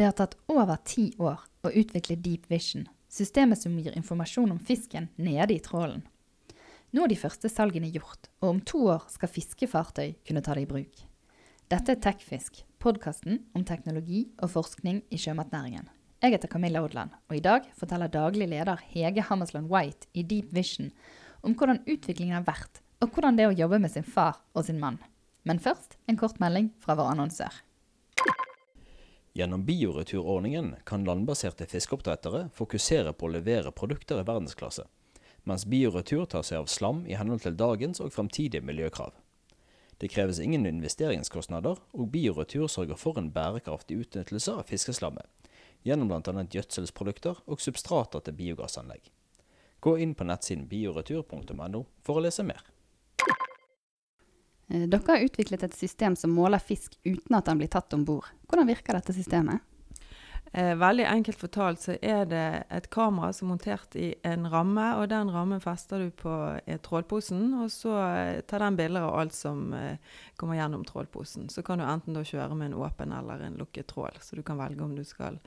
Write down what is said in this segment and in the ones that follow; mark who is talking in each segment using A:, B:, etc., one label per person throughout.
A: Det har tatt over ti år å utvikle Deep Vision, systemet som gir informasjon om fisken nede i trålen. Nå er de første salgene gjort, og om to år skal fiskefartøy kunne ta det i bruk. Dette er Tekfisk, podkasten om teknologi og forskning i sjømatnæringen. Jeg heter Camilla Odland, og i dag forteller daglig leder Hege Hammersland White i Deep Vision om hvordan utviklingen har vært, og hvordan det er å jobbe med sin far og sin mann. Men først en kort melding fra vår annonsør.
B: Gjennom bioreturordningen kan landbaserte fiskeoppdrettere fokusere på å levere produkter i verdensklasse, mens bioretur tar seg av slam i henhold til dagens og fremtidige miljøkrav. Det kreves ingen investeringskostnader, og bioretur sørger for en bærekraftig utnyttelse av fiskeslammet, gjennom bl.a. gjødselsprodukter og substrater til biogassanlegg. Gå inn på nettsiden bioretur.no for å lese mer.
A: Eh, dere har utviklet et system som måler fisk uten at den blir tatt om bord. Hvordan virker dette systemet?
C: Eh, veldig enkelt fortalt så er det et kamera som er montert i en ramme, og den rammen fester du på eh, trålposen, og så tar den bilder av alt som kommer gjennom trålposen. Så kan du enten kjøre med en åpen eller en lukket trål, så du kan velge om du skal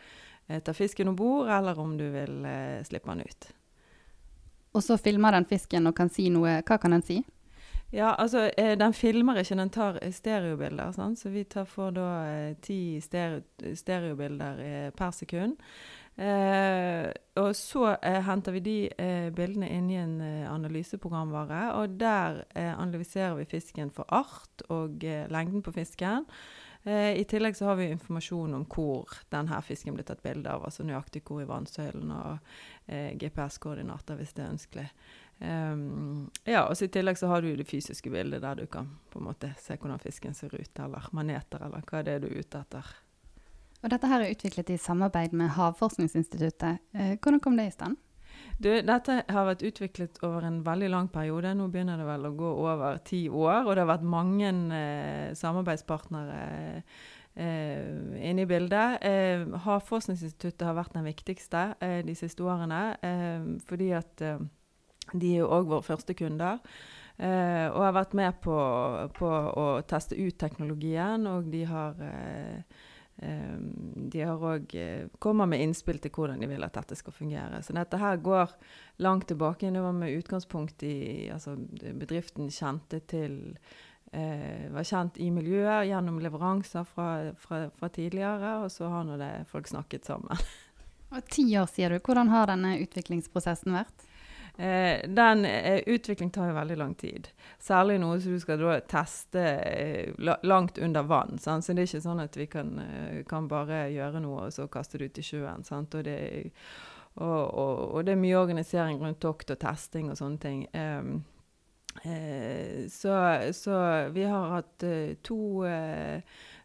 C: ta fisken om bord, eller om du vil slippe den ut.
A: Og så filmer den fisken og kan si noe. Hva kan den si?
C: Ja, altså eh, den filmer ikke, den tar stereobilder. Sant? Så vi tar, for da eh, ti stereo, stereobilder eh, per sekund. Eh, og så eh, henter vi de eh, bildene inn i en analyseprogramvare. Og der analyserer vi fisken for art og lengden på fisken. I tillegg så har vi informasjon om hvor denne fisken blir tatt bilde av. Altså nøyaktig hvor i vannsøylen og GPS-koordinater hvis det er ønskelig. Um, ja, og I tillegg så har du det fysiske bildet, der du kan på en måte se hvordan fisken ser ut, eller maneter, eller hva det er du er ute etter.
A: Og Dette her er utviklet i samarbeid med Havforskningsinstituttet. Eh, hvordan kom det i stand?
C: Du, dette har vært utviklet over en veldig lang periode. Nå begynner det vel å gå over ti år. Og det har vært mange eh, samarbeidspartnere eh, inne i bildet. Eh, Havforskningsinstituttet har vært den viktigste eh, de siste årene. Eh, fordi at de er jo òg våre første kunder. Eh, og har vært med på, på, å teste ut teknologien, og de har eh, eh, de har òg eh, kommer med innspill til hvordan de vil at dette skal fungere. Så dette her går langt tilbake. Det var med utgangspunkt i altså Bedriften kjente til eh, Var kjent i miljøet gjennom leveranser fra, fra, fra tidligere, og så har nå det folk snakket sammen.
A: Og Ti år, sier du. Hvordan har denne utviklingsprosessen vært?
C: Eh, den eh, utvikling tar jo veldig lang tid. Særlig noe som du skal da teste eh, langt under vann. Sant? Så det er ikke sånn at vi kan, eh, kan bare gjøre noe, og så kaste det ut i sjøen. Og det, og, og, og, det er mye organisering rundt tokt og testing og sånne ting. Eh, så, så, vi har hatt uh, to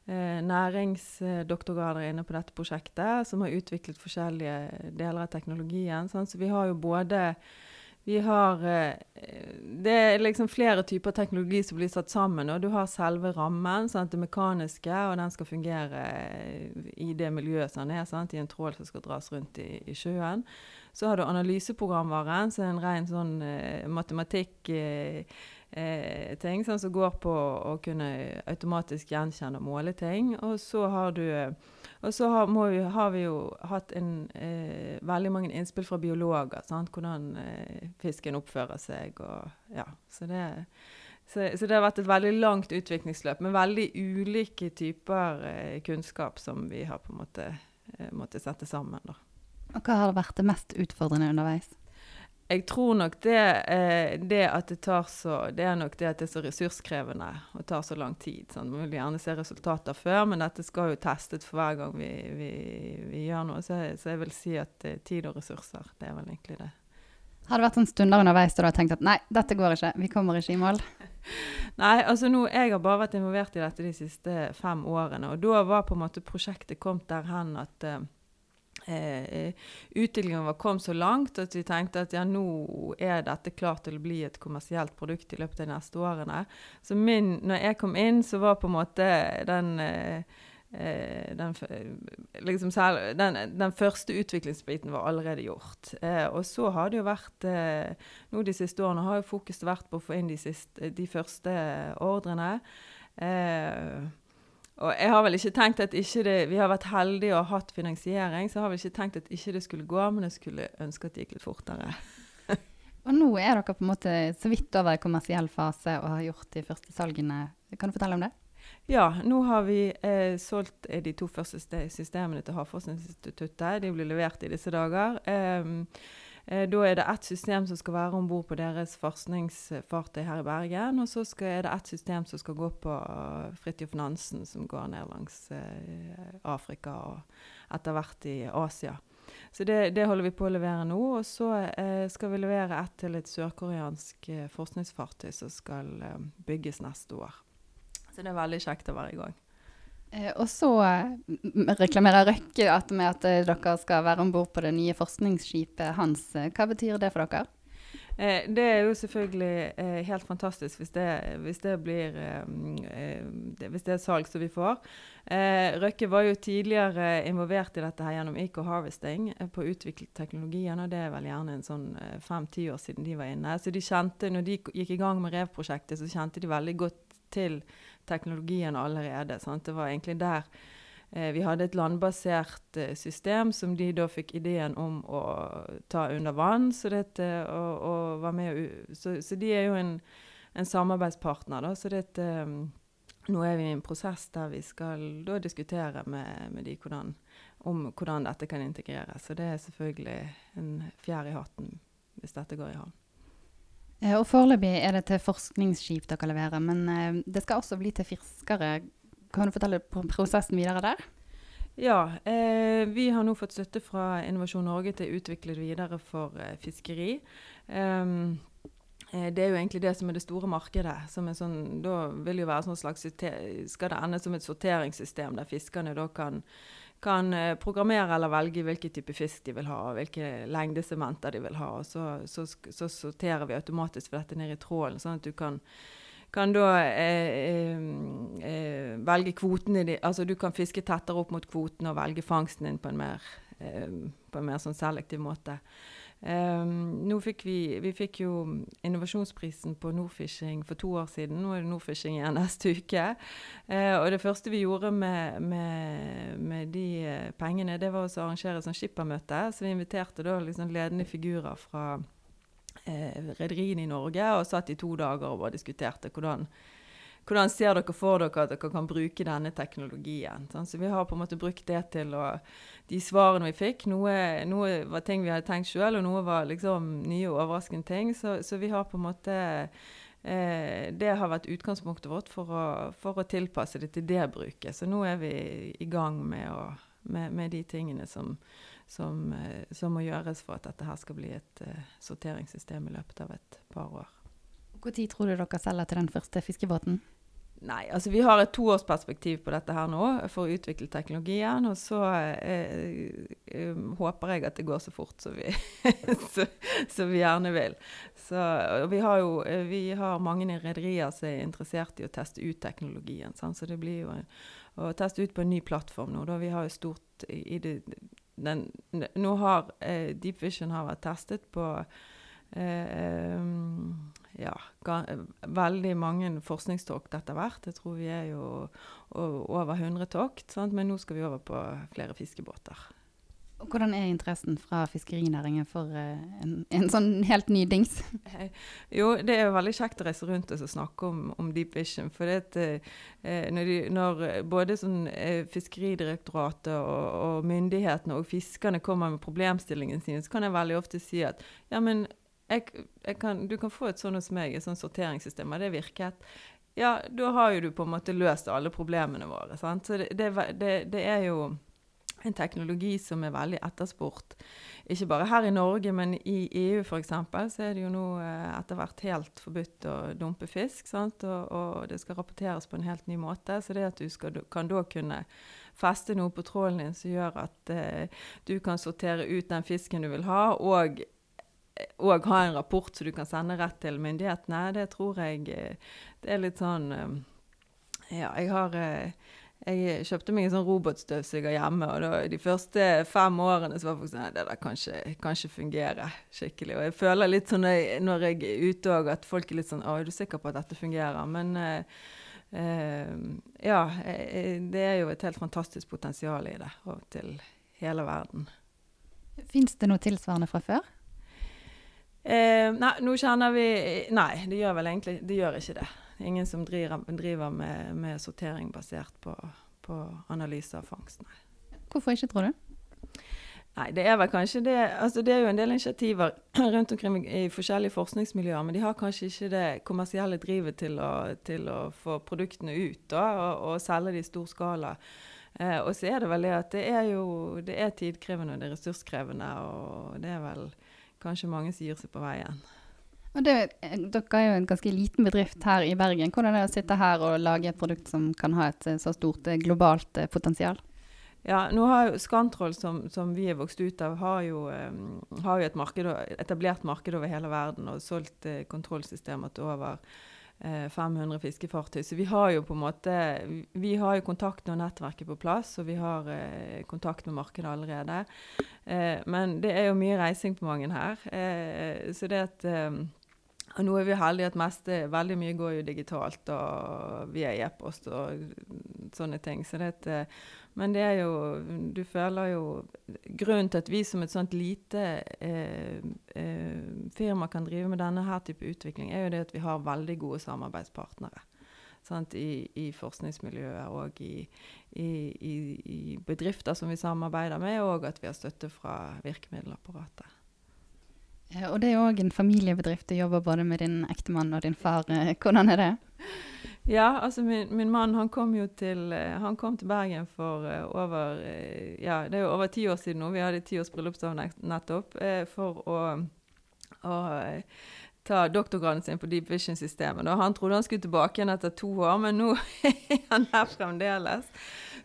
C: næringsdoktorgrader inne på dette prosjektet, som har utviklet forskjellige deler av teknologien. Så vi har jo både vi har eh, Det er liksom flere typer teknologi som blir satt sammen. og Du har selve rammen, sant, det mekaniske, og den skal fungere eh, i det miljøet som den er. Sant, I en trål som skal dras rundt i, i sjøen. Så har du analyseprogramvaren, som er en ren sånn eh, matematikk... Eh, eh, som går på å kunne automatisk gjenkjenne og måle ting. Og så har du og så har, vi, har, vi, jo hatt en, eh, veldig mange innspill fra biologer. Sant? Hvordan eh, fisken oppfører seg. Og, ja, så, det, så, så, det, har vært et veldig langt utviklingsløp med veldig ulike typer eh, kunnskap som vi har på en måte eh, måttet sette sammen. Da.
A: Og Hva har vært det mest utfordrende underveis?
C: Jeg tror nok det, eh, det, at det tar så Det er nok det at det er så ressurskrevende og tar så lang tid. Sånn. Man vil gjerne se resultater før, men dette skal jo testes for hver gang vi, vi, vi gjør noe. Så, så, jeg vil si at eh, tid og ressurser, det er vel egentlig det.
A: Har det vært en stunder underveis da du har tenkt at nei, dette går ikke, vi kommer ikke i mål?
C: nei, altså nå, jeg har bare vært involvert i dette de siste fem årene. Og da var på en måte prosjektet kommet der hen at uh, eh, utviklingen kom så langt at vi tenkte at ja, nå er dette klart til å bli et kommersielt produkt i løpet av de neste årene. Så min, når jeg kom inn, så var på en måte den eh, eh den, liksom den, den, første utviklingsbiten var allerede gjort. Eh, og så har det jo vært eh, Nå de siste årene har jo fokuset vært på å få inn de, siste, de første ordrene. Eh, Og jeg har vel ikke tenkt at ikke det, Vi har vært heldige og hatt finansiering, så jeg har vel ikke tenkt at ikke det skulle gå, men jeg skulle ønske at det gikk litt fortere.
A: og nå er dere på en måte så vidt over i kommersiell fase og har gjort de første salgene. Kan du fortelle om det?
C: Ja, nå har vi eh, solgt de to første systemene til Havforskningsinstituttet. De blir levert i disse dager. Um, Eh, da er det ett system som skal være om bord på deres forskningsfartøy her i Bergen. Og så er det ett system som skal gå på uh, Fridtjof Nansen, som går ned langs uh, Afrika og etter hvert i Asia. Så det, det, holder vi på å levere nå. Og så skal vi levere ett til et sørkoreansk forskningsfartøy som skal bygges neste år. Så det er veldig kjekt å være i gang.
A: Eh, og så eh, reklamerer Røkke at med at eh, dere skal være om bord på det nye forskningsskipet hans. Hva betyr det for dere?
C: Det er jo selvfølgelig helt fantastisk hvis det, hvis det blir eh, Hvis det er salg som vi får. Røkke var jo tidligere involvert i dette her gjennom Eco Harvesting på å utvikle teknologien, og det er vel gjerne en sånn fem-ti år siden de var inne. Så de kjente, når de gikk i gang med REV-prosjektet, så kjente de veldig godt til teknologien allerede. Sant? Det var egentlig der eh, vi hadde et landbasert eh, system som de da fikk ideen om å ta under vann. Så, dette, og, og var med, så, så de er jo en, en samarbeidspartner. Da, så dette, um, nå er vi i en prosess der vi skal da diskutere med, med de hvordan, om hvordan dette kan integreres. Så det er selvfølgelig en fjær i hatten hvis dette går i havn.
A: Eh, og Foreløpig er det til forskningsskip dere leverer, men eh, det skal også bli til fiskere. Kan du fortelle prosessen videre der?
C: Ja, eh, vi har nå fått støtte fra Innovasjon Norge til å utvikle det videre for eh, fiskeri. Um, det er jo egentlig det som er det store markedet. som er sånn, Da vil jo være sånn slags, skal det ende som et sorteringssystem der fiskerne da kan kan eh, programmere eller velge hvilken type fisk de vil ha, og hvilke lengdesementer de vil ha. og Så, så, så sorterer vi automatisk for dette ned i trålen, sånn at du kan, kan da eh, eh, eh velge kvotene de, Altså du kan fiske tettere opp mot kvoten og velge fangsten din på en mer, eh, på en mer sånn selektiv måte. Um, nå fikk vi, vi fikk jo innovasjonsprisen på Nordfishing for to år siden. Nå er det Nordfishing igjen neste uke. Uh, og det første vi gjorde med, med, med de uh, pengene, det var å arrangere et sånn skippermøte. Så vi inviterte da liksom ledende figurer fra uh, rederiene i Norge og satt i to dager og diskuterte hvordan hvordan ser dere for dere at dere kan bruke denne teknologien? Sånn, så vi har på en måte brukt det til å De svarene vi fikk, noe, noe var ting vi hadde tenkt sjøl, og noe var liksom nye og overraskende ting. Så, så vi har på en måte eh, Det har vært utgangspunktet vårt for å, for å, tilpasse det til det bruket. Så nå er vi i gang med, å, med, med de tingene som, som, eh, som, må gjøres for at dette her skal bli et uh, sorteringssystem i løpet av et par år.
A: Når tror du dere selger til den første fiskebåten?
C: Nei, altså vi har et toårsperspektiv på dette her nå for å utvikle teknologien. Og så eh, eh, håper jeg at det går så fort som vi, vi, gjerne vil. Så, vi har jo eh, vi har mange rederier som er interessert i å teste ut teknologien. Sant? Så det blir jo å teste ut på en ny plattform nå. Da vi har jo stort i det, den, Nå har eh, Deep Vision har vært testet på eh, veldig mange forskningstokt etter hvert. Jeg tror vi er jo over 100 tokt, sant? men nå skal vi over på flere fiskebåter.
A: Hvordan er interessen fra fiskerinæringen for uh, en, en, sånn helt ny dings?
C: Jo, det er jo veldig kjekt å reise rundt og snakke om, om, Deep Vision. For det, at, når, de, når, både sånn, Fiskeridirektoratet og, og, myndighetene og fiskerne kommer med problemstillingen sin, så kan jeg veldig ofte si at ja, men jeg, jeg kan, du kan få et sånn hos meg, et sånt sorteringssystem, og det virket. Ja, da har jo du på en måte løst alle problemene våre. Sant? Så det, det, det, det er jo en teknologi som er veldig etterspurt. Ikke bare her i Norge, men i EU f.eks. så er det jo nå eh, etter hvert helt forbudt å dumpe fisk. Og, og, det skal rapporteres på en helt ny måte. Så det at du skal, kan da kunne feste noe på trålen din som gjør at eh, du kan sortere ut den fisken du vil ha, og òg ha en rapport som du kan sende rett til myndighetene, det tror jeg eh, Det er litt sånn eh, Ja, jeg har eh, jeg kjøpte meg en sånn robotstøvsuger hjemme, og da, de første fem årene så var folk sånn Det der kan ikke, kan skikkelig. Og jeg føler litt sånn når jeg er ute òg, at folk er litt sånn Å, er du sikker på at dette fungerer? Men, eh, Ja, eh, det er jo et helt fantastisk potensial i det, og til hele verden.
A: Fins det noe tilsvarende fra før?
C: Eh, nei, nå kjenner vi Nei, det gjør vel egentlig det gjør ikke det. Ingen som driver, driver med, med, sortering basert på, på analyse av fangst, nei.
A: Hvorfor ikke, tror du?
C: Nei, det er vel kanskje det altså Det er jo en del initiativer rundt omkring i forskjellige forskningsmiljøer, men de har kanskje ikke det kommersielle drivet til å, til å få produktene ut da, og, og selge de i stor skala. Eh, og så er det vel det at det er jo det er tidkrevende og det er ressurskrevende, og det er vel kanskje mange som gir seg på veien.
A: Og det, dere er jo en ganske liten bedrift her i Bergen. Hvordan er det å sitte her og lage et produkt som kan ha et så stort eh, globalt eh, potensial?
C: Ja, nå har jo Scantroll, som, som, vi er vokst ut av, har jo, um, har jo et marked, etablert marked over hele verden og solgt uh, kontrollsystemer til over 500 fiskefartøy. Så vi har jo på en måte vi har jo kontakten og nettverket på plass, og vi har eh, kontakt med markedet allerede. men det er jo mye reising på mange her. så det at um, og nå er vi heldige at meste, veldig mye går jo digitalt og via e-post og sånne ting. Så det, men det er jo Du føler jo Grunnen til at vi som et sånt lite eh, eh, firma kan drive med denne her type utvikling, er jo det at vi har veldig gode samarbeidspartnere. I, i, forskningsmiljøet og i, i, i, bedrifter som vi samarbeider med, og at vi har støtte fra virkemiddelapparatet.
A: Og det er òg en familiebedrift. Du jobber både med din ektemann og din far. Eh, hvordan er det?
C: Ja, altså min, min mann han kom jo til, eh, kom til Bergen for uh, over Ja, det er jo over ti år siden nå. Vi hadde ti års bryllupsdag nettopp. For å, å ta doktorgraden sin på Deep Vision-systemet. Han trodde han skulle tilbake igjen etter to år, men nå er han her fremdeles.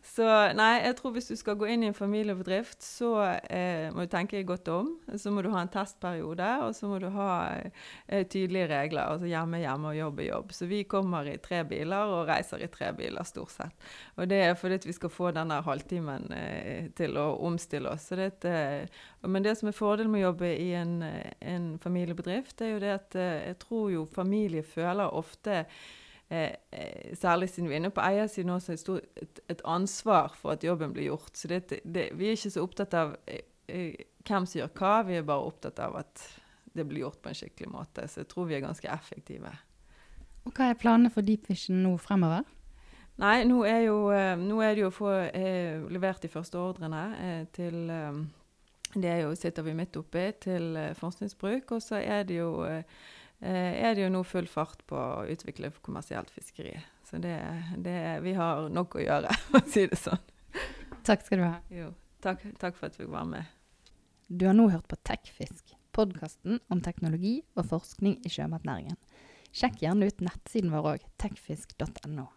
C: Så nei, jeg tror hvis du skal gå inn i en familiebedrift, så eh, må du tenke godt om. Så må du ha en testperiode, og så må du ha eh, tydelige regler. Altså hjemme, hjemme og jobb jobb. Så vi kommer i tre biler og reiser i tre biler, stort sett. Og det er fordi vi skal få denne halvtimen eh, til å omstille oss. Det, eh, men det som er fordelen med å jobbe i en, en familiebedrift, er jo det at eh, jeg tror jo familie føler ofte Eh, eh, særlig siden vi er inne på eiersiden også, et, et, ansvar for at jobben blir gjort. Så det, det, vi er ikke så opptatt av eh, eh, hvem som gjør hva, vi er bare opptatt av at det blir gjort på en skikkelig måte. Så jeg tror vi er ganske effektive.
A: Og Hva er planene for Deep Vision nå fremover?
C: Nei, nå er, jo, eh, nå er det jo å få levert de første ordrene til Det er jo, sitter vi midt oppi til forskningsbruk. Og så er det jo er det jo nå full fart på å utvikle kommersielt fiskeri. Så det, det, vi har nok å gjøre, for å si det sånn.
A: Takk skal du ha.
C: Jo, takk, takk for at vi være med.
A: Du har nå hørt på TechFisk, podkasten om teknologi og forskning i sjømatnæringen. Sjekk gjerne ut nettsiden vår òg, techfisk.no.